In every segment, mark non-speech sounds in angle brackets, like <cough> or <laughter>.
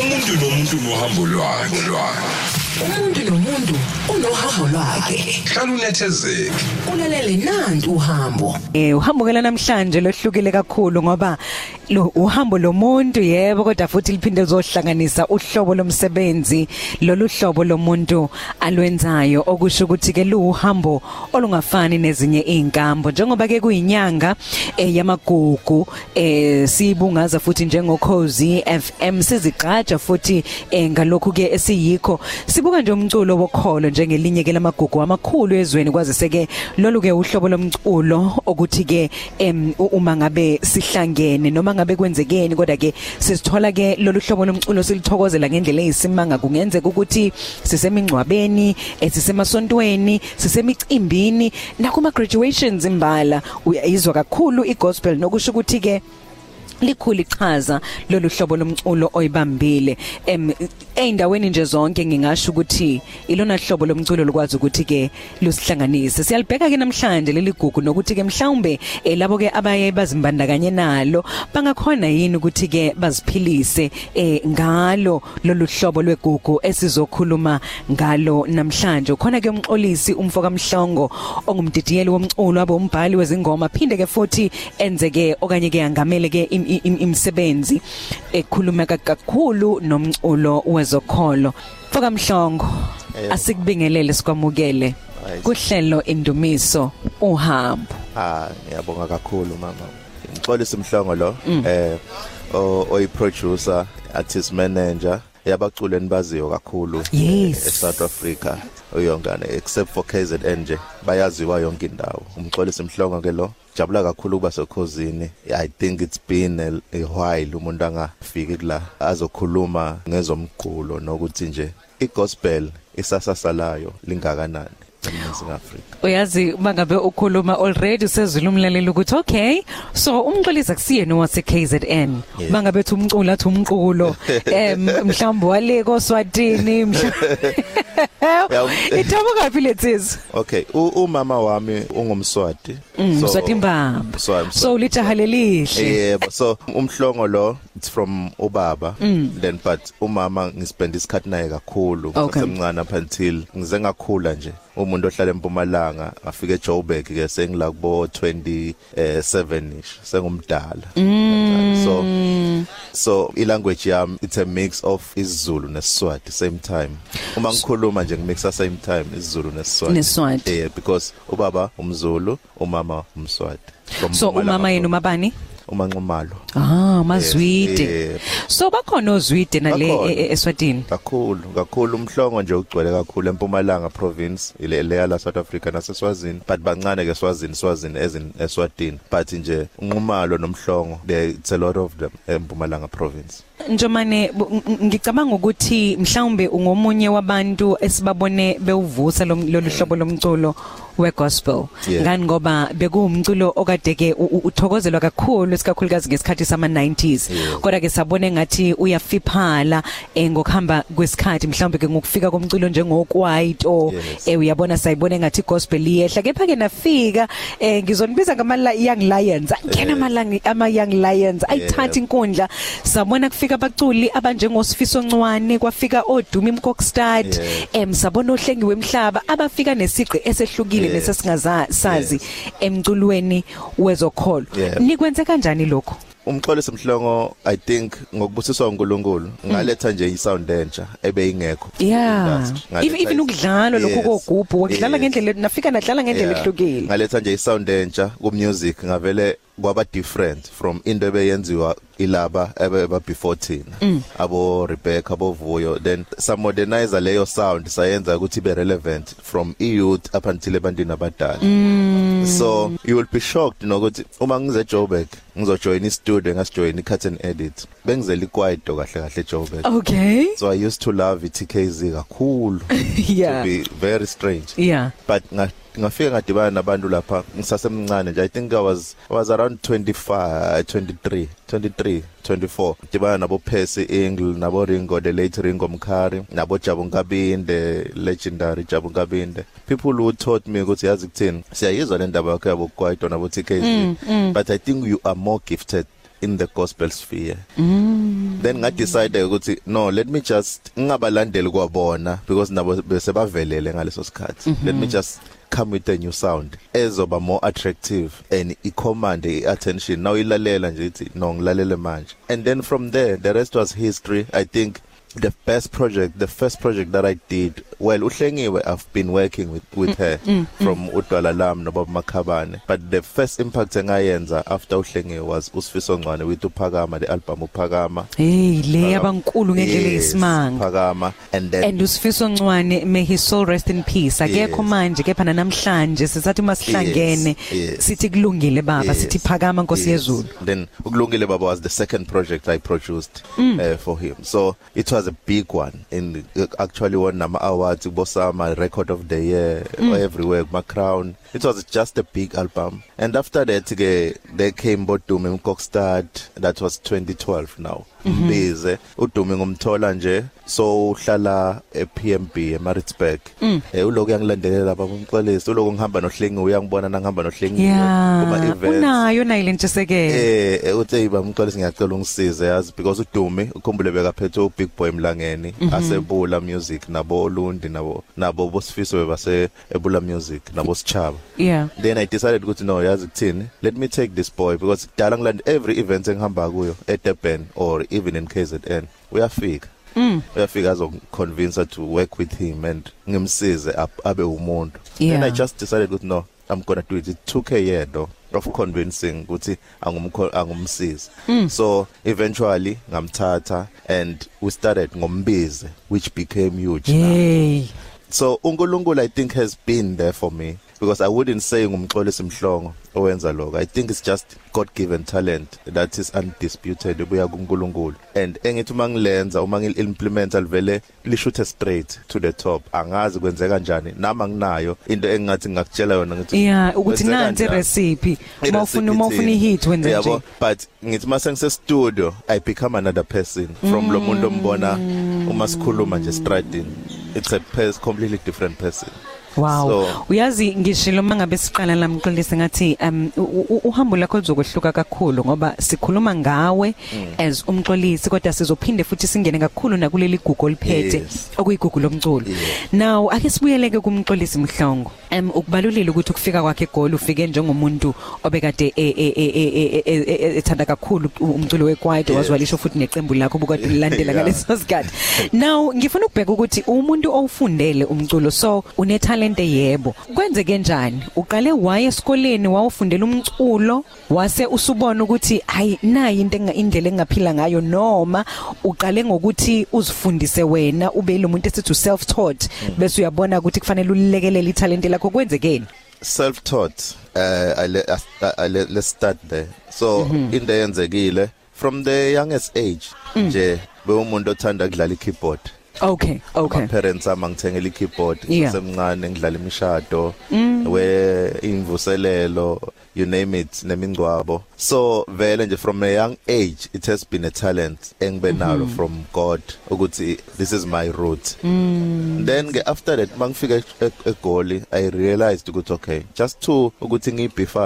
umuntu nomuntu nohambo lwakhe. lwakhe umuntu nomuntu unohambo lwakhe. Hlala unethezeke. Ulalele nanti uhambo. Eh uhambo ke namhlanje lohlukile kakhulu ngoba lo uhambo lomuntu yebo kodwa futhi liphinde lizohlanganisa uhlobo lomsebenzi. Lolu hlobo lomuntu alwenzayo okusho ukuthi ke luhambo olungafani nezinye inkambo njengoba ke kuyinyanga eh, yamagugu eh sibungaza futhi njengokhozi FM sizigqaja futhi eh, ngalokhu ke esiyikho. Sibuka nje umculo wokholo njengelinye ke lamagugu amakhulu ezweni. Kwazise ke lolu ke uhlobo lomculo ukuthi ke em u- uma ngabe sihlangene noma ngabe kwenzekeni kodwa ke sisithola ke lolu hlobo lomculo silithokozela ngendlela eyisimanga. Kungenzeka ukuthi sisemingcwabeni eh, sisemasontweni sisemicimbini nakuma graduations imbala uyayizwa kakhulu igospel. Nokusho ukuthi ke likhulu ichaza lolu hlobo lomculo oyibambile. Em eindaweni nje zonke ngingasho ukuthi ilona hlobo lomculo lokwazi ukuthi ke lusihlanganise. Siyalibheka ke namhlanje leli gugu nokuthi ke mhlawumbe eh, labo ke abaye bazimbandakanye nalo bangakhona yini ukuthi ke baziphilise eh, ngalo lolu hlobo lwegugu esizokhuluma ngalo namhlanje? Khona ke umxolisi umfo kamhlongo ongumdidiyeli womculo abe umbhali wezingoma phinde ke futhi enze ke okanye ke angamele ke imisebenzi ekhuluma kakhulu nomculo wezokholo. Foka Mhlongo asikubingelele sikwamukele. Kuhlelo indumiso uhambo. Ah ngiyabonga kakhulu mama. Ngixolisa imhlongo lo eh o oyi producer artist manager yabaculi enibaziyo kakhulu e South Africa. Uyongane except for KZN nje bayaziwa yonke indawo. Umxolisa imhlongo ke lo jabula kakhulu kuba sekhosini i think it's been a, a while umuntu angafiki kula azokhuluma ngezomqulo nokuthi nje igospel isasasalayo lingakanani eNingizimu Afrika uyazi mangabe ukhuluma already usezwile umlaleli ukuthi okay so umxolisa kusiyena wase KZN Yeah. mangabe thi umculo athi <laughs> umculo em mhlawumbe wale koSwatini <laughs> Yeah. <laughs> ithabuka phi letsizwe Okay, u- umama wami ungumswati. Mbamba So, I'm so lijaha lelihle Yebo, so umhlongo lo it's from ubaba then but umama ngispend isikhathi naye kakhulu Okay. semncane up until ngize ngakhula nje. Umuntu ohlala eMpumalanga afike eJoburg ke sengila kubo 27 ish sengumdala. So so ilanguage yami it's a mix of isiZulu nesiswati same time. Uma ngikhuluma nje ngimixa same time isiZulu nesiswati. Nesiswati. yeah because ubaba umzulu umama umswati. From so Mpumalanga umama yena from- umabani umanxumalo ah mazwide Yes, so bakhona ozwide nale Bakhona. e- e- eSwatini? Kakhulu kakhulu. Umhlongo nje ugcwele kakhulu eMpumalanga province ile leya la South Africa naseSwazini. But bancane ke Swazini Swazini as in eSwatini. But nje unqumalo nomhlongo there it's a lot of them eMpumalanga province. Njomane bu- ng- ng- ngicabanga ukuthi mhlawumbe ungomunye wabantu esibabone bewuvusa lo- lolu hlobo lomculo wegospel. Yeah. ngani? Ngoba bekuwumculo okade ke u- u- uthokozelwa kakhulu esikakhulukazi ngesikhathi sama 90s Yeah. kodwa ke sabone ngathi uyafiphala eh, ngokuhamba kwesikhathi mhlawumbe ke ngokufika komculo njengokwaito Yes. eh uyabona sayibone ngathi gospel iyehla. Kepha ke nafika eh ngizonibiza ngama young lions. Angena ama ama young lions ayithatha inkundla. Sabona kufika abaculi abanjengosifiso ncwane kwafika oduma imkokstad em sabona ohlengiwe emhlaba abafika nesiqi esehlukile nesesingazazi emculweni wezokholo. Nikwenze kanjani lokho umxolisi mhlongo i think ngokubusiswa uNkulunkulu ngaletha nje isound entsha ebeyingekho. Yeah. Even ukudlala lokho kogubhu wakudlala ngendlela nafika nadlala ngendlela ehlukile. Ngaletha nje isound entsha ku music ngavele kwaba different from into ebeyenziwa ilaba ebeba before thina. Abo Rebecca abo Vuyo then some modernizer leyo sound sayenza ukuthi be relevant from youth up until ebantwini abadala. So you will be shocked nokuthi uma ngize Joburg ngizojoin i studio ngasijoin i cut and edit bengizela ikwaito kahle kahle Joburg okay. So i used to love iTKZ kakhulu. <laughs> Yeah. To be very strange. Yeah. But nga ngafika ngadibana nabantu lapha ngisasemncane nje. I think i was I was around 25 23 23 24 dibana nabo Percy Engle nabo Ringo the late Ringo Mkhari nabo Jabu Nkabinde legendary Jabu Nkabinde people who taught me ukuthi yazi kuthini siyayizwa le ndaba yakho yabo kwaito nabo TKZ Mm, but i think you are more gifted in the gospel sphere. Mm. then nga decide ukuthi no let me just ngingabalandeli kwabona because nabo bese bavelele ngaleso sikhathi. Mm -hmm. let me just come with a new sound. Ezoba more attractive and i command i attention. Now ilalela nje ithi no ngilalele manje. And then from there the rest was history. I think the best project the first project that I did well uhlengiwe I've been working with with her mm, mm, from udwala lam noBaba Makhabane but the first impact engayenza after uhlengiwe was usifiso ngwane with uphakama the album uphakama hey le yabankulu ngendlela yesimanga uphakama and then and usifiso ngwane may his soul rest in peace akekho Yes. manje kepha namhlanje sisathi masihlangene Yes, yes. sithi kulungile baba Yes, sithi phakama nkosi yes. yezulu Then Ukulungile Baba was the second project I produced mm. uh, for him. So it was a big one and uh, actually won nama awards kubosama record of the year mm. everywhere my crown. It was just a big album. And after that ke there came Bodume Mkokstad that was 2012 now. Mbize uDume ngumthola nje so uhlala ePMB eMaritzburg. Eh uloku yangilandelela baba umxolisi uloku ngihamba nohlengi uyangibona nangihamba nohlengi kuma yeah events. unayo nayo lentshisekelo Eh eh, uthi hey bamxolisi ngiyacela ungisize yazi because uDumi ukhumbule bekaphethe uBig Boy Mlangeni asebula music nabo Lundi nabo nabo bosifiso bebase ebula music nabo Sichaba yeah. Then I decided ukuthi no yazi kuthini? Let me take this boy because kudala ngilanda every event engihamba kuyo eDurban or even in KZN uyafika. Mm. uyafika azoconvince to work with him and ngimsize ab- abe umuntu Yeah. and I just decided ukuthi no I'm going to do it it took a year though of convincing ukuthi angumsizi mm. so eventually ngamthatha and we started ngombize which became huge now. hey so uNkulunkulu I think has been there for me because I wouldn't say ngumxolisi mhlongo owenza lokho. I think it's just God given talent that is undisputed ebuya kuNkulunkulu. And engithi uma ngilenza uma ngil implement alivele lishuthe straight to the top. Angazi kwenzeka kanjani nama nginayo into engingathi ngakutshela yona ngithi yeah ukuthi nansi recipe uma ufuna uma ufuna ihit wenze yabo nje. But ngithi mase ngise studio i become another person from lo muntu ombona uma sikhuluma nje stradini it's a pers completely different person. Wow. So- Uyazi ngishilo mangabe siqala la mxolisi ngathi um u- u- uhambo lakho lizokwehluka kakhulu ngoba sikhuluma ngawe as umxolisi kodwa sizophinde futhi singene kakhulu nakuleli gugu oliphethe Yes. okuyigugu lomculo. Yeah. Now ake sibuyeleke kumxolisi mhlongo. Um ukubalulile ukuthi ukufika kwakhe eGoli ufike njengomuntu obekade e- e- e- e- e- e- e- ethanda kakhulu umculo wekwaito Yes. wazwalisho futhi neqembu lakho bukade lilandela <laughs> Yeah. ngaleso sikhathi. Now ngifuna ukubheka ukuthi umuntu owufundele umculo so une talent yebo. Kwenzeke kanjani? Uqale waye esikoleni wawufundela umculo wase usubona ukuthi hayi nayi into enga- indlela engaphila ngayo noma uqale ngokuthi uzifundise wena ube lo muntu esithi self taught bese uyabona ukuthi kufanele ulilekelele italent lakho kwenzekeni. self taught uh I, le, I, I, le, let's start there so mm -hmm. into yenzekile from the youngest age nje bewumuntu othanda ukudlala i-keyboard Okay, okay. my parents ama ngithengela i-keyboard Yeah. semncane ngidlala imishado we imvuselelo you name it nemingcwabo. So vele nje from a young age it has been a talent engibe nalo from God ukuthi this is my route. Then ke after that mangifika e- eGoli i realized ukuthi okay just to ukuthi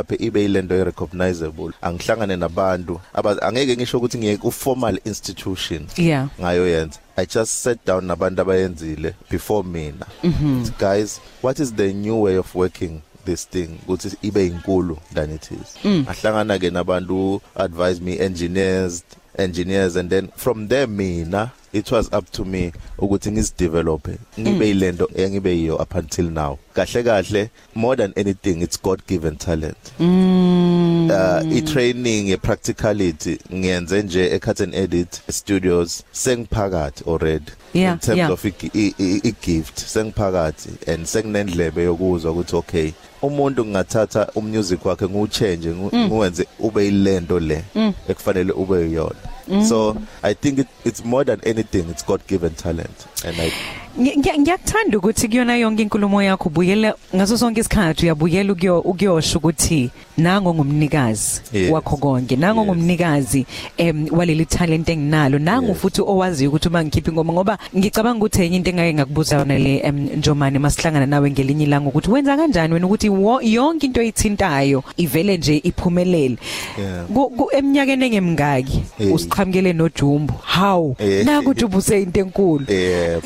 up ibe ilento e recognizable angihlangane nabantu aba angeke ngisho ukuthi ngiye ku formal institution Yeah. ngayo yenza. I just sat down nabantu abayenzile before mina. Mm -hmm. guys what is the new way of working? This thing ukuthi ibe inkulu than it is mm. ahlangana ke nabantu advise me engineers engineers and then from there mina it was up to me ukuthi ngizidevelop ngibe ilento engibe yiyo up until now. Kahle kahle more than anything it's god given talent. Uh i-training ye-practicality ngiyenze nje e-cut edit studios sengiphakathi already. Yeah, in terms yeah. of i- i- i- i-gift sengiphakathi and senginendlebe yokuzwa ukuthi okay umuntu ngingathatha umusic wakhe ngiwuchange ngu- ngiwenze ube ilento le ekufanele ube yiyona. So i think it, it's more than anything it's god given talent. And i ngiyakuthanda ukuthi kuyona yonke inkulumo yakho ubuyela ngaso sonke isikhathi uyabuyela ukuyo ukuyosho ukuthi nango ngumnikazi Yes. wakho konke nango Yes. ngumnikazi em waleli talent enginalo nango Yes. futhi owaziyo ukuthi uma ngikhipha ingoma ngoba ngicabanga ukuthi enye into engake ngakubuza yona le em Njomane masihlangana nawe ngelinye ilanga ukuthi wenza kanjani wena ukuthi wo- yonke into oyithintayo ivele nje iphumelele Yeah. Ku- ku- eminyakeni engemngaki Eh. usiqhamukele nojumbo how Eh. nakuthi ubuse into enkulu Eh.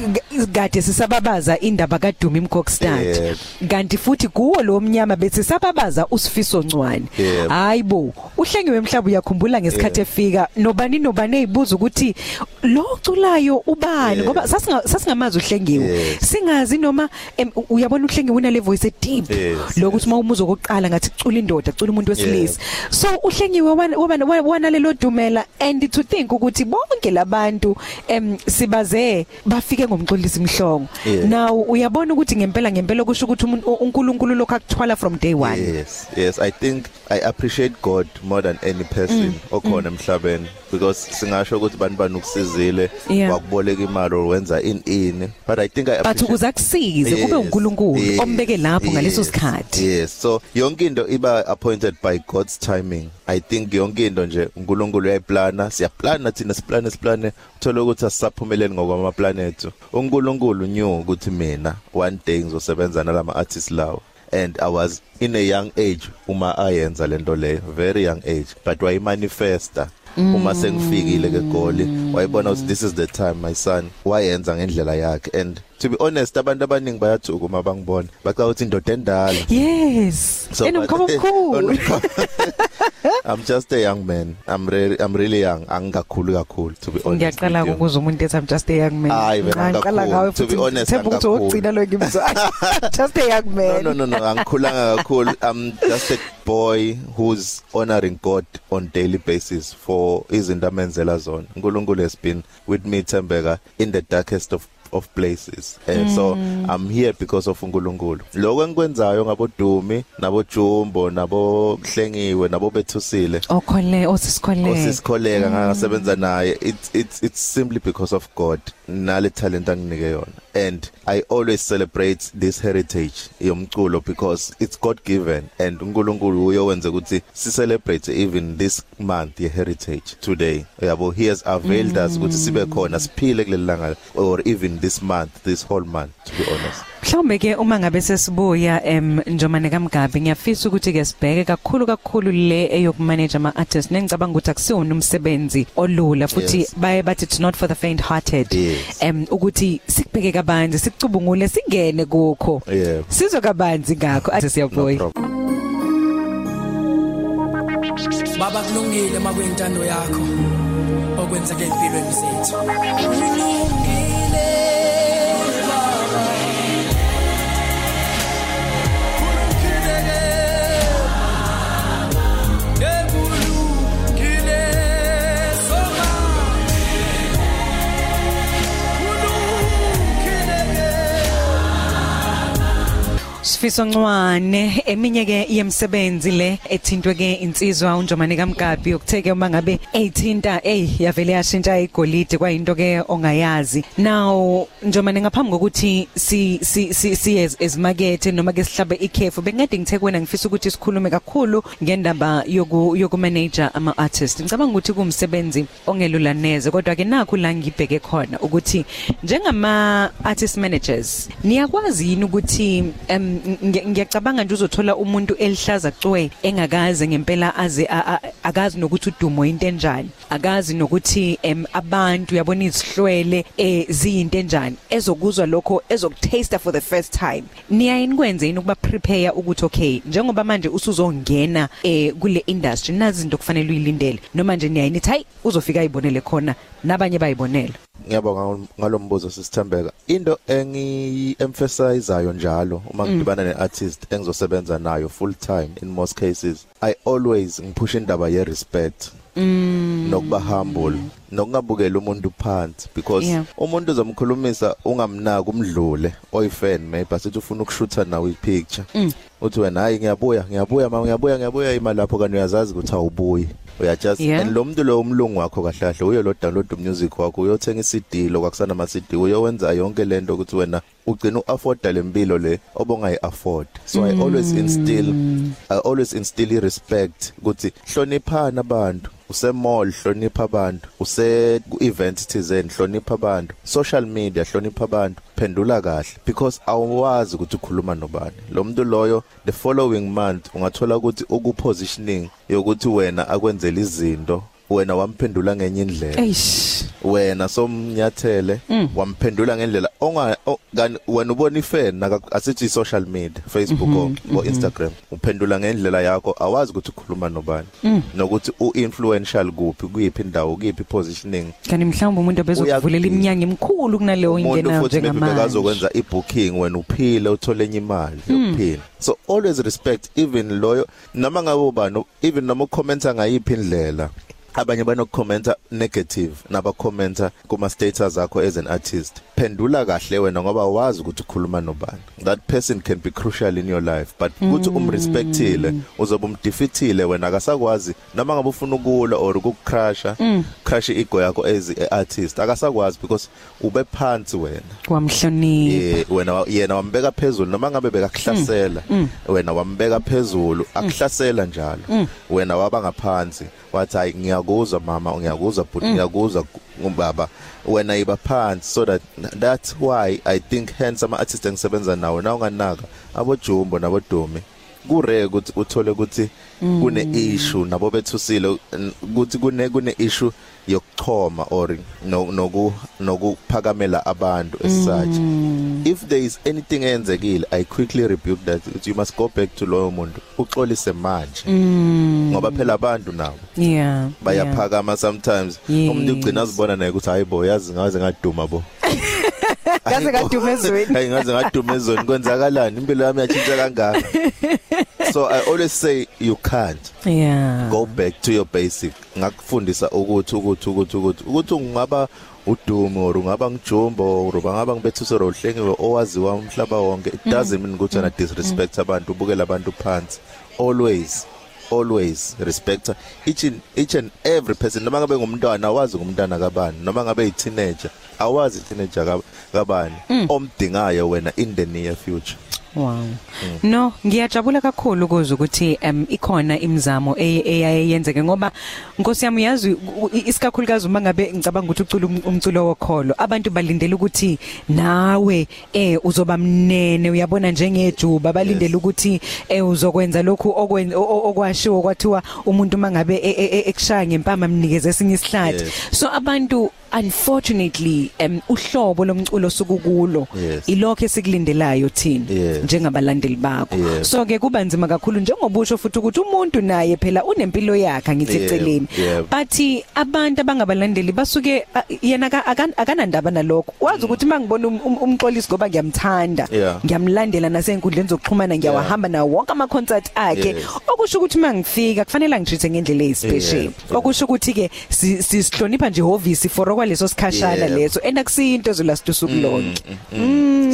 G- kade sisababaza indaba kaDumi Mkokstad Yebo. kanti futhi kuwo lo mnyama bethi sababaza usifiso ncwane Yebo. hayibo uhlengiwe emhlaba uyakhumbula ngesikhathi Yebo. efika nobani nobani ezibuza ukuthi lo oculayo ubani Yebo. ngoba sasinga sasingamazi uhlengiwe Yes. singazi noma em, u- uyabona uhlengiwe una level ise deep Yes, lokuthi uma umuzo okokuqala ngathi cula indoda cula umuntu wesilisa so uhlengiwe wana- wana wana- wana lelo dumela and to think ukuthi bonke labantu em sibaze bafike ngomxolisi imhlongo Yeah. now uyabona ukuthi ngempela ngempela kusho ukuthi umuntu u- uNkulunkulu lokho akuthwala from day one Yes, yes. I think I appreciate God more than any person Mm, okhona emhlabeni because singasho ukuthi bani bani ukusizile Yeah. wakuboleka imali or wenza in in but I think I but appreciate ukuze akusize kube Yes, uNkulunkulu yes, ombeke lapho ngaleso yes, sikhathi Yes. So yonke into iba appointed by God's timing. I think yonke into nje uNkulunkulu uyayiplana, siyaplana thina siplane siplane uthola ukuthi asisaphumeleli ngokwama planet. uNkulunkulu knew ukuthi mina one day ngizosebenza nalama artists lawo. and I was in a young age uma ayenza lento leyo very young age but why manifesta uma sengifikile ke goli wayibona ukuthi this is the time my son wayenza ngendlela yakhe. And to be honest abantu abaningi bayathuka uma bangibona bacha ukuthi indoda endala. Yes. Enomkhaba omkhulu. <laughs> I'm just a young man. I'm really I'm really young. Angikakhulu kakhulu to be honest ngiyaqala ukuza umuntu ethi I'm just a young man. Kakhulu. ngawe To be honest, themba ukuthi wokugcina lo ngimzwa <laughs> just a young man. No no no no angikhulanga kakhulu. I'm just a boy who's honoring God on daily basis for izinto amenzela zona. uNkulunkulu has been with me Thembeka in the darkest of of places. And mm. so I'm here because of uNkulunkulu. Lokho engikwenzayo ngabodumi nabojumbo nabohlengiwe nabobethusile. Okhole osisikhole osisikholega ngangasebenza naye. It's it's it's simply because of God. Nale talent anginike yona. And I always celebrate this heritage yomculo because it's God given and uNkulunkulu uyowenza ukuthi si celebrate even this month ye heritage today. Yabo he has availed us ukuthi sibe khona siphile kulelanga or even this month this whole month to be honest. Mhlawumbe ke uma ngabe sesibuya em njomane kamgabi ngiyafisa ukuthi ke sibheke kakhulu kakhulu le eyokumanage ama artists nengicabanga ukuthi akusiwona umsebenzi olula futhi Yes. baye bathi it's not for the faint hearted Yes. em ukuthi sikubheke kabanzi sikucubungule singene kukho. Yebo. sizwe kabanzi ngakho. Athi no siyabuya problem. Baba kulungile makuyintando yakho okwenzeke empilweni zethu. Sifiso Ncwane eminye ke yemsebenzi le ethintwe ke insizwa uNjomane kaMgabi yokutheke uma ngabe ethinta hey yavele yashintsha igolide kwayinto ke ongayazi. Now Njomane ngaphambi kokuthi si si si ezimakethe noma ke sihlabe ikhefu bengade ngithe kuwena ngifisa ukuthi sikhulume kakhulu ngendaba yoku yokumanager ama artists ngicabanga ukuthi kumsebenzi ongelula neze kodwa ke nakho la ngibheke khona ukuthi njengama artist managers niyakwazi yini ukuthi ngi- ngiyacabanga nje uzothola umuntu elihlaza cwe engakaze ngempela aze a- a- akazi nokuthi udumo into enjani. Akazi nokuthi em abantu yabona izihlwele eh ziyinto enjani. Ezokuzwa lokho ezokutaste for the first time. Niyayini kwenze yini ukuba prepare ukuthi okay njengoba manje usuzongena eh kule industry nazi izinto kufanele uyilindele. Noma nje niyayinithi hayi uzofika ayibonele khona nabanye bayibonela ngiyabonga ngalombuzo sisithembeka into engi-emphasizayo njalo uma ngidibana ne-artist engizosebenza nayo full time in most cases i always ngiphusha indaba ye-respect. Nokuba humble nokungabukela umuntu phansi because Yeah. umuntu uzomkhulumisa ungamnaki umdlule oyifan maybe asithi ufuna ukushutha nawe ipicture. Uthi wena hayi ngiyabuya ngiyabuya mama ngiyabuya ngiyabuya imali lapho kanti uyazazi ukuthi awubuyi. Uya just Yeah. and lo muntu lo umlungu wakho kahle kahle uyo lo download music wakho uyothenga iCD lo kwakusana ama CD uyowenza yonke lento ukuthi wena ugcina uafforda lempilo le obongayi afford so i always instill i always instill respect ukuthi hloniphana abantu. Usemall hlonipha abantu. Use event thizeni hlonipha abantu. Social media hlonipha abantu. Phendula kahle because awazi ukuthi ukhuluma nobani. Lo muntu loyo the following month ungathola ukuthi ukupositioning yokuthi wena akwenzela izinto wena wamphendula ngenye indlela. Eish. Wena somnyathele wamphendula ngendlela onga o- kani wena ubona ifan naka asithi social media Facebook or- or Instagram uphendula ngendlela yakho awazi ukuthi ukhuluma nobani. Nokuthi uinfluential kuphi kuyiphi indawo kuyiphi positioning. Kanti mhlawumbe umuntu obezokuvulela Uyagcina. iminyaka emkhulu kunaleyo umuntu ingena futhi maybe njengamanje. bekazokwenza ibooking wena uphile uthole enye imali yokuphila so always respect even loyo noma ngabe ubani even noma ucommentha ngayiphi indlela. Abanye banokukhomenta negative nabakhomenta kuma status akho as an artist. Phendula kahle wena ngoba wazi ukuthi ukhuluma nobani. That person can be crucial in your life but ukuthi umrespectile uzobe umdefeatile wena akasakwazi. Noma ngabe ufuna ukulwa or ukucrasha crash ego yakho as a artist akasakwazi because ube phansi wena. Wamhlonipha. Eh wena wa- yena wambeka phezulu. Noma ngabe bekakuhlasela wena wambeka phezulu akuhlasela njalo. Wena waba ngaphansi. Wathi hayi ngiyakuzwa mama ngiyakuzwa but ngiyakuzwa ngubaba. Wena iba phansi so that that's why i think hence ama artists engisebenza nawo na unganaka abo Jumbo nabo Dumi kure ukuthi uthole ukuthi kune issue nabo bethusile n- ukuthi kune kune issue yokuchoma or no- noku nokuphakamela abantu as such if there is anything eyenzekile i quickly rebuke that. Ukuthi you must go back to loyo muntu uxolise manje. Ngoba phela abantu nabo yeah yeah. bayaphakama sometimes. Yes. umuntu ugcina azibona naye ukuthi hayi bo yazi ngaze ngaduma bo. <laughs> Ngaze ngaduma ezweni. hayi ngaze ngaduma ezweni kwenzakalani? Impilo yami yatshintsha kangaka? <laughs> So i always say you can't yeah. go back to your basic. Ngakufundisa ukuthi ukuthi ukuthi ukuthi ukuthi ungaba udumi or ungaba ngijumbo or ungaba ngibethusero uhlengiwe owaziwa umhlaba wonke it doesn't mean ukuthi ana disrespect abantu ubukela abantu phansi. Always always respect. Each and, each and every person noma ngabe ngumntwana awazi ngumntana kabani noma ngabe yiteenager. Awazi teenager kab- kabani omdingayo wena in the near future? Wow. No, ngiyajabula kakhulu ukuzwa ukuthi um ikhona imizamo ey- eyayenzeke ngoba Nkosi yami yazi u- i- isikakhulukazi uma ngabe ngicabanga ukuthi ucula um- umculo wokholo abantu balindele ukuthi nawe eh uzoba mnene uyabona njengejuba. Balindele ukuthi eh uzokwenza lokhu okwashiwo kwathiwa umuntu mangabe e- e- e- ekushaya ngempama mnikeze esinye isihlathi so abantu unfortunately um uhlobo lomculo sukukulo Yes. ilokho esikulindelayo thina Yes. njengabalandeli bakho Yes. so ke kuba nzima kakhulu njengobusho futhi ukuthi umuntu naye phela unempilo yakhe angithi Yebo, eceleni yebo. but abantu abangabalandeli basuke a- yena aka- akan- akanandaba nalokho wazi ukuthi mangibona um- um- umxolisi ngoba ngiyamthanda Yeah. ngiyamlandela nasenkundleni zokuxhumana ngiyawahamba nawo wonke ama concert akhe Yes. okusho ukuthi mangifika kufanele ngitreat ngendlela ezispecial Yeah, yeah. okusho ukuthi ke si- sihlonipha nje hovisi for okwaleso sikhashana Yeah. leso and akusinto ezolast usuku lonke.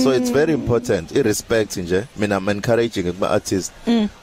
so it's very important i respect nje mina i'm encouraging kuma artists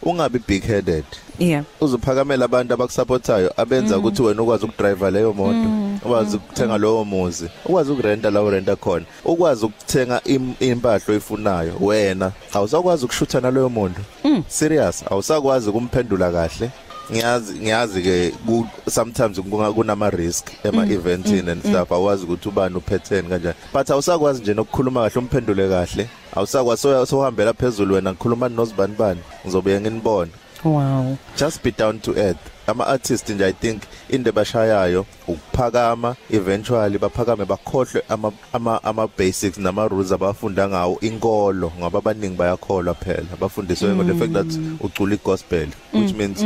ungabi big headed yeah. Uzophakamela abantu abakusupportayo abenza ukuthi wena ukwazi ukudrive leyo moto ukwazi ukuthenga lowo muzi ukwazi ukurenta la urenta khona ukwazi ukuthenga im- impahla oyifunayo wena awusakwazi ukushutha naloyo muntu. Serious awusakwazi kumphendula kahle. Ngiyazi ngiyazi ke ku- sometimes kunga- kunama risk ema eventini and stuff. Awazi ukuthi ubani uphetheni kanjani but awusakwazi nje nokukhuluma kahle umphendule kahle. Awusakwazi so sohambela phezulu wena ngikhuluma nozibani bani. Ngizobuye nginibone. Wow. Just be down to earth. Ama artists nje i think into bashayayo ukuphakama eventually baphakame bakhohlwe ama ama, ama basics nama rules abafunda ngawo inkolo ngoba abaningi bayakholwa phela. Bafundiswe mm. the fact that ucula igospel which means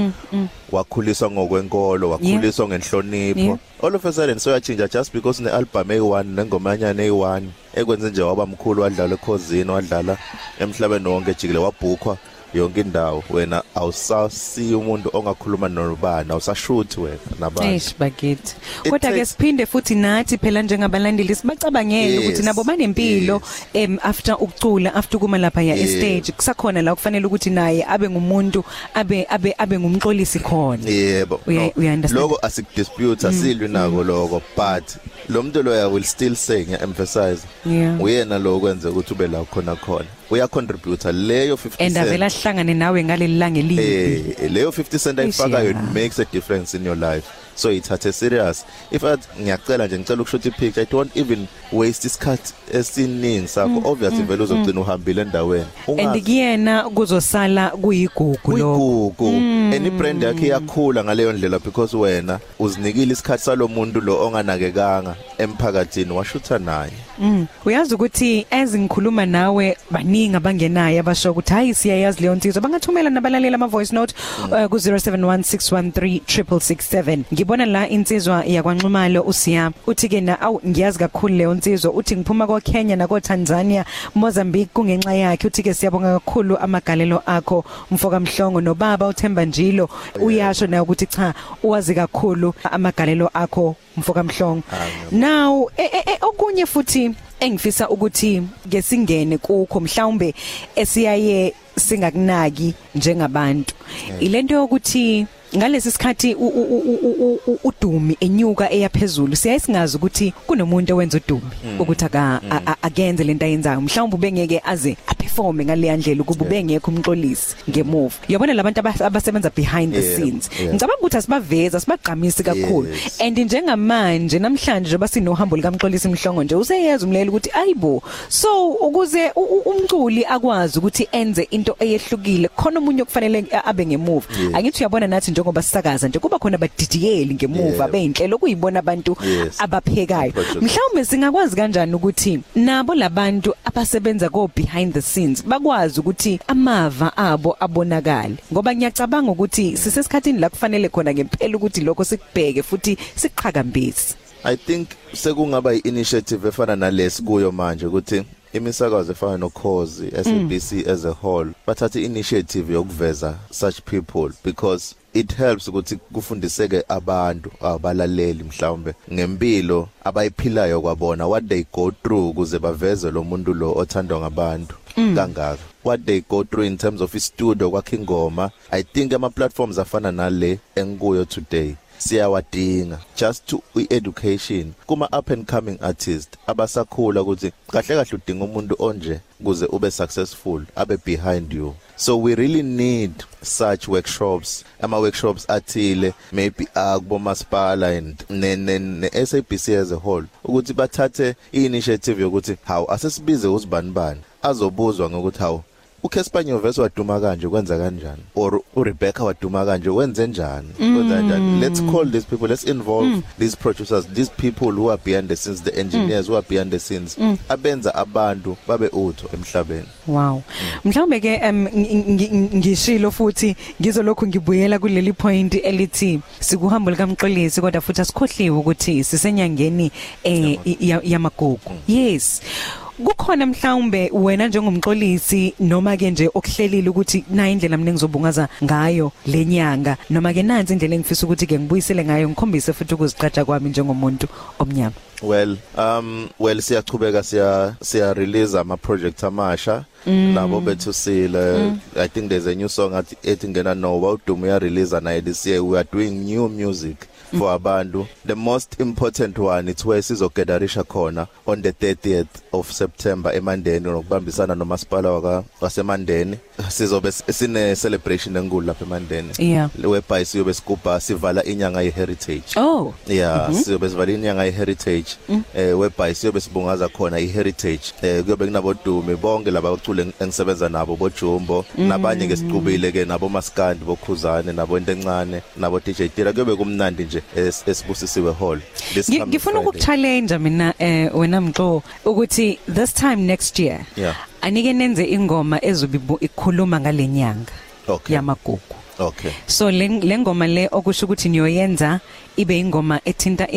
wakhuliswa ngokwenkolo wakhuliswa ngenhlonipho. Yeah. all of a sudden soyachinja just because ne album eyi1 nengoma yanyana eyi1 ekwenze nje waba mkhulu wadlala ekhosini wadlala emhlabeni wonke jikile wabhukwa. Yonke indawo wena awusasi umuntu ongakhuluma nobani awusashuthi wena nabantu Eish bakithi. It Kodwa ke takes- siphinde futhi nathi phela njengabalandeli sibacabangele Yes. ukuthi nabo banempilo em after ukucula after kuma lapha ya Yeah. stage kusakhona la kufanele ukuthi naye abe ngumuntu abe abe abe ngumxolisi khona. yebo Uya- no. uya understand? lokho asidispute asilwi nako lokho but lo muntu loya will still say ngiya emphasize Yeah. uyena lo kwenze ukuthi ube la khona khona uya contribute leyo 50 And avela cent hlangane nawe ngaleli langa elibi. eh leyo 50 cent ayifakayo Eish, yeah. it makes a difference in your life so ithathe serious if at ngiyacela nje ngicela ukushoot ipicture i don't even waste isikhathi esiningi sakho. Obviously vele uzogcina uhambile endaweni. And Ungazi- kuyena kuzosala kuyigugu lo. kuyigugu. Any brand yakhe iyakhula ngaleyo ndlela because wena uzinikile isikhathi salomuntu lo onganakekanga emphakathini washutha naye. Mm. Uyazi ukuthi ezingikhuluma nawe baningi abangenayo abasho ukuthi hayi siyayazi leyo nsizwa bangathumela nabalalela ama voice note uh, ku 0716136667 ngibona la insizwa yakwanxumalo usiya. Uthi ke na awu ngiyazi kakhulu leyo nsizwa. Uthi ngiphuma kwa Kenya na kwa Tanzania Mozambique kungenxa yakhe. Uthi ke siyabonga kakhulu amagalelo akho mfoka mhlongo nobaba uThemba Njilo. Uyasho naye ukuthi cha uwazi kakhulu amagalelo akho mfoka mhlongo. Now e, e, e, okunye futhi engifisa ukuthi ke singene kukho mhlawumbe esiyaye singakunaki njengabantu. Ilento yokuthi ngalesi sikhathi u- u- u- u- u- udumi enyuka eyaphezulu siyayisingazi ukuthi kunomuntu owenza udumi ukuthi aka a- a- akenze lento ayenzayo. Mhlawumbe ubengeke aze aperforme ngale ndlela ukuba ubengekho umxolisi ngemuva. Uyabona labantu aba- abasebenza behind the Yeah, scenes? Yeah. ngicabanga ukuthi asibaveza sibagqamisi kakhulu. Yes. and njengamanje namhlanje njengoba sinohambo likaMxolisi Mhlongo nje useyeza umlelo ukuthi ayibo so ukuze u- u- umculi akwazi ukuthi enze into eyehlukile khona umunye okufanele abe ngemuva. Yeah. angithi uyabona nathi njengoba sisakaza nje kuba khona abadidiyeli ngemuva Yeah. beyinhlelo kuyibona abantu Yes. abaphekayo Project. mhlawumbe singakwazi kanjani ukuthi nabo labantu abasebenza ko behind the scenes bakwazi ukuthi amava abo abonakale ngoba ngiyacabanga ukuthi sisesikhathini la kufanele khona ngempela ukuthi lokho sikubheke futhi siqhakambise i think sekungaba i-initiative efana nalesi kuyo manje ukuthi imisakazo efana nokhozi SABC as a whole bathathe initiative yokuveza such people because it helps ukuthi kufundiseke abantu abalaleli mhlawumbe ngempilo abayiphilayo kwabona what they go through ukuze baveze lo muntu lo othandwa ngabantu. Kangaka? What they go through in terms of istudio kwakhe ingoma i think ama platforms afana nale engikuyo today siyawadinga. Just to education kuma up and coming artist abasakhula ukuthi kahle kahle udinga umuntu onje kuze ube successful abe behind you. So we really need such workshops. Ama workshops athile maybe akubo masipala and ne, SABC as a whole ukuthi bathathe initiative yokuthi how asesibize uzibani bani azobuzwa ngokuthi how uKespanyo verse waduma kanje kwenza kanjani or uRebecca waduma kanje wenze njani kwenza kanjani let's call these people let's involve mm. these producers these people who are behind the scenes the engineers mm. who are behind the scenes mm. abenza abantu babe utho emhlabeni Wow. Mhlawumbe ke em, ngi- ngi- ngishilo futhi ngizolokhu ngibuyela kuleli point elithi sikuhambo likaMxolisi kodwa futhi asikhohliwe ukuthi sisenyangeni eh i- ya- yamagugu. Yes. Kukhona mhlawumbe wena njengomxolisi noma ke nje okuhlelile ukuthi na indlela mina ngizobungaza ngayo lenyanga noma ke nansi indlela engifisa ukuthi ke ngibuyisele ngayo ngikhombise futhi ukuziqatsha kwami njengomuntu omnyama. well um well siyachubeka siya siya release ama project amasha mm. nabo bethu sile mm. i think there's a new song at ethi ngena no wawudumo ya release naye this year we are doing new music for abantu the most important one it's where sizogedarisha khona on the 30th of September eMandeni nokubambisana nomasipala waka waseMandeni sizobe s- sine celebration enkulu lapha eMandeni Yeah. whereby siyobe sigubha sivala inyanga ye heritage Oh. Yeah, mm -hmm. siyobe sivala inyanga ye-heritage mm. eh whereby siyobe sibungaza khona i-heritage eh kuyobe kunabodume bonke laba bacule engisebenza nabo bojumbo mm. nabanye ke sicubile ke nabo maskandi bokhuzane nabo into encane nabo DJ Tira kuyobe kumnandi nje es- esibusisiwe hall This Ngi- coming ngifuna Friday. ukuchallenge mina eh wena mxo ukuthi this time next year Yeah. anike nenze ingoma ezobe ibu- ikhuluma ngalenyanga Okay. yamagugu okay so le lengoma le okusho ukuthi niyoyenza ibe ingoma ethinta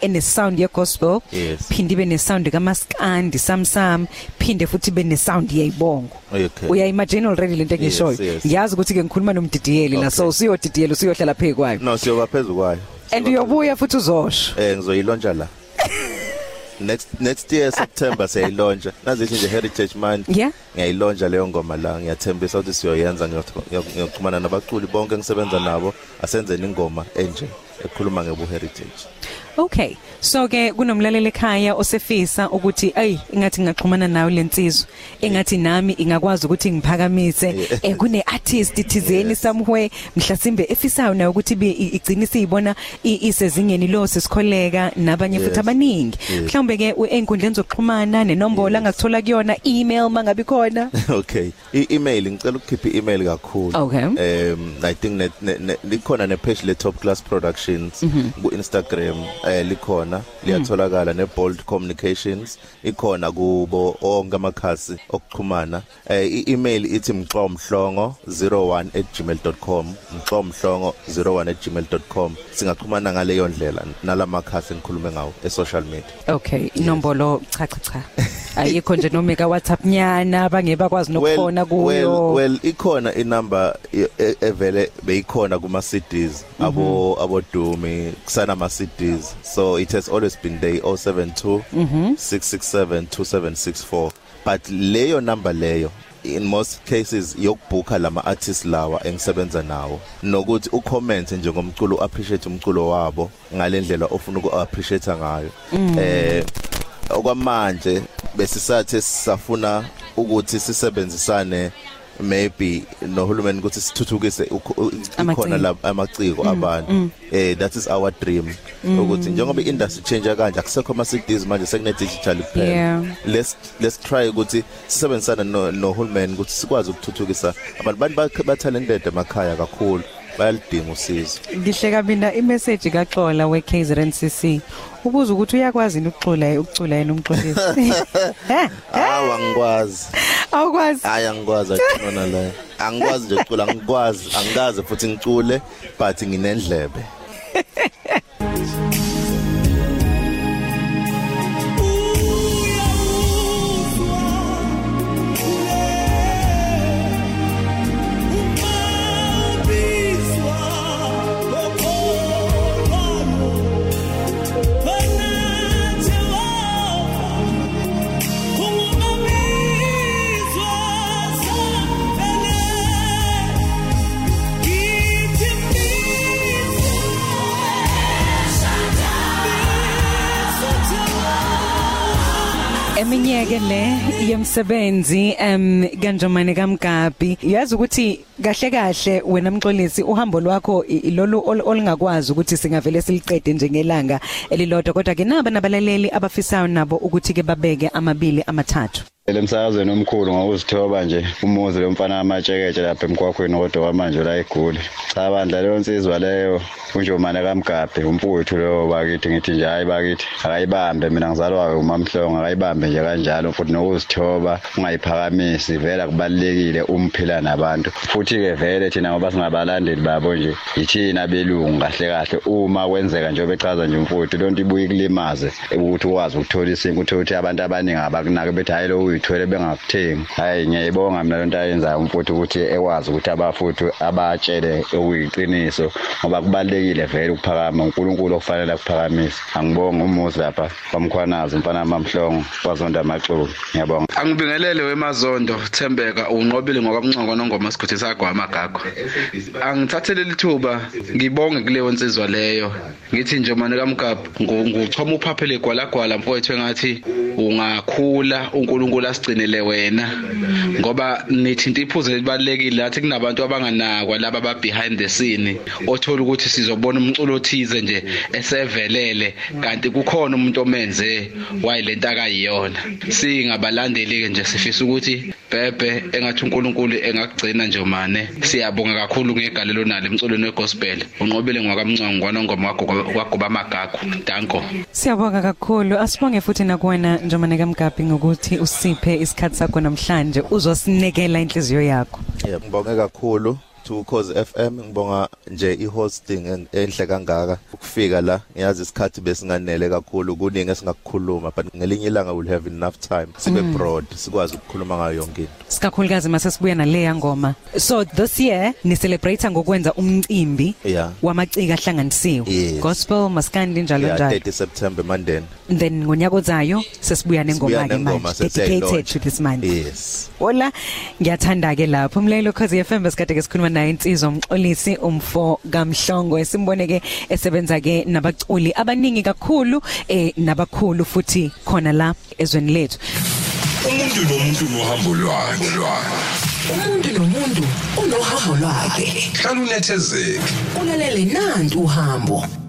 e- e- e- e- e- eno- en- en- en- ene sound ye gospel Yes. phinde ibe ne sound kamaskandi samsam phinde futhi ibe ne sound yeyibongo Okay. uya imagine already lento engishoyo Yes, yes. ngiyazi ukuthi ke ngikhuluma nomdidiyeli la Okay. so usiyodidiyela usiyohlala phezu kwayo no siyoba phezulu kwayo and uyobuya futhi uzosho eh ngizoyilontsha la <laughs> next next year September siyayilontsha nazithi nje heritage month Yeah. ngiyayilontsha leyo ngoma la ngiyathembisa ukuthi siyoyenza ngiyoxhumana nabaculi bonke engisebenza nabo asenzeni ingoma enje ekhuluma ngebo heritage Okay. So ke kunomlaleli ekhaya osefisa ukuthi ay ingathi ngingaxhumana nawe lensizwe engathi nami ingakwazi ukuthi ngiphakamise. Eh kune artist thizeni somewhere. Mhlasimbe efisayo nayo ukuthi ibe i- igcine siyibona i- isezingeni lo sesikholeka nabanye futhi abaningi. Mhlawumbe ke einkundleni zokuxhumana nenombolo angakuthola kuyona email mangabe khona <laughs> okay. I-email ngicela ukukhipha i-email kakhulu. Okay. um i think ne, ne, ne, likhona ne-page le-top class productions mm -hmm. Eh likhona liyatholakala ne-bold communications. Ikhona kubo onke amakhasi okuxhumana. Eh i-email ithi mxomhlongo 01@gmail.com mxomhlongo 01@gmail.com singaxhumana ngaleyo ndlela nalamakhasi engikhulume ngawo e-social media. Okay inombolo cha cha cha. Ayikho nje noma ka WhatsApp nyana bangeba kwazi nokufona kuyo. well, well ikhona inumber e- e- evele beyikhona kuma CDs abo abo Dumi kusana ama CDs so it has always been there 072 667 2764 but leyo number leyo in most cases yokubhuka lama artists lawa engisebenza nawo. Nokuthi ucomment njengomculo appreciate umculo wabo ngalendlela ofuna uku appreciate ngayo eh okwamanje besisathe sisafuna ukuthi sisebenzisane maybe nohulumeni ukuthi sithuthukise ukho- u- Amaciko. ikhona la amaciko abantu. eh that is our dream. Ukuthi njengoba industry change kanje akusekho ama CDs manje sekune digital Yeah. kuphela let's let's try ukuthi sisebenzisane no- nohulumeni ukuthi sikwazi ukuthuthukisa abantu. Bantu bakhe- ba talented emakhaya kakhulu. Bayalidinga usizo. Ngihle kabina imessage kaXola weKZNCC ubuza ukuthi uyakwazi yini ukuxula ukucula yena umxolisi? <laughs> Hawa ngikwazi awukwazi? Hayi angikwazi axhumana la. Angikwazi nje ukucula angikwazi. Angikaze futhi ngicule but nginendlebe. <laughs> eminyeke le yemsebenzi em kanjomane kaMgabi yazi ukuthi kahle kahle wena mxolisi uhambo lwakho i- ilolu ol- olungakwazi ukuthi singavele siliqede njengelanga elilodwa kodwa ke naba nabalaleli abafisayo nabo ukuthi ke babeke amabili amathathu. Lemsakazweni omkhulu ngokuzithoba nje umuzi lomfana amatsheketshe lapha emgwaqweni kodwa kwamanje la egoli. Cha bandla leyo nsizwa leyo unjomane kamgabhe umfowethu leyo bakithi ngithi nje hayi bakithi akayibambe mina ngizalwa umamhlongo akayibambe nje kanjalo futhi nokuzithoba ungayiphakamisi vele kubalekile umphila nabantu. Futhi ke vele thina ngoba singabalandeli babo nje yithina belungu kahle kahle. Uma kwenzeka njengoba echaza nje umfowethu lonto ibuye kulimaze ukuthi ukwazi ukuthola isinto uthola ukuthi abantu abaningi abakunaki bethi hayi lo uyithwele bengakuthengi. Hayi ngiyayibonga mina lonto ayenzayo umfowethu ukuthi ekwazi ukuthi abafuthi abatshele okuyiqiniso ngoba kubalekile vele ukuphakama uNkulunkulu okufanele akuphakamisa. Angibonga umuzi lapha kwamkhwanazi mfana mamhlongo kwazonda amaxuku ngiyabonga. Angibingelele wemazondo Thembeka unqobile ngokwamncongo nongoma sigodi sagwa amagago. Angithathele lithuba ngibonge kuleyo nsizwa leyo. Ngithi nje manje kaMgabhu nguchoma uphaphele gwalagwala mfowethu engathi ungakhula uNkulunkulu asigcinele wena. Ngoba nithinta iphuze libalekile lathi kunabantu abanganakwa laba aba behind the scene othola ukuthi sizobona umculo othize nje esevelele. Kanti kukhona umuntu omenze wayilento akayiyona singabalandeli ke nje sifisa ukuthi bhebhe engathi uNkulunkulu engakugcina nje mane. Siyabonga kakhulu ngegalelo nalo emculweni wegospel. Unqobile ngwakamncwangu ngwanongoma wakho kwagoba amagagu danko. Siyabonga kakhulu. Asibonge futhi nakuwena njomane kaMgabi ngokuthi usiphe isikhatsi sakho namhlanje uzosinekela inhliziyo yakho. Yeah ngibonge kakhulu. To Cause FM ngibonga nje ihosting en- enhle kangaka. Ukufika la ngiyazi isikhathi besinganele kakhulu kuningi esingakukhuluma but ngelinye ilanga we'll have enough time. Sibe broad sikwazi ukukhuluma ngayo yonke into. Sikakhulukazi mase sibuya naleya ngoma. So this year ni celebrate ngokwenza umcimbi Yeah. wamaciko ahlanganisiwe. Yes. gospel maskandi njalo yeah njalo. 30 September Monday. Then ngonyaka ozayo sesibuya nengoma ke manje dedicated to this month yes. Ola ngiyathanda ke lapho. Umlayelo cause FM besikade ke sikhuluma naye insizwa umxolisi umfo kaMhlongo. Esimbone ke esebenza ke nabaculi abaningi kakhulu eh nabakhulu futhi khona la ezweni lethu. Umuntu nomuntu nohambo lwakhe. Umuntu nomuntu unohambo lwakhe. Hlala unethezeke. Ulalele nantu uhambo.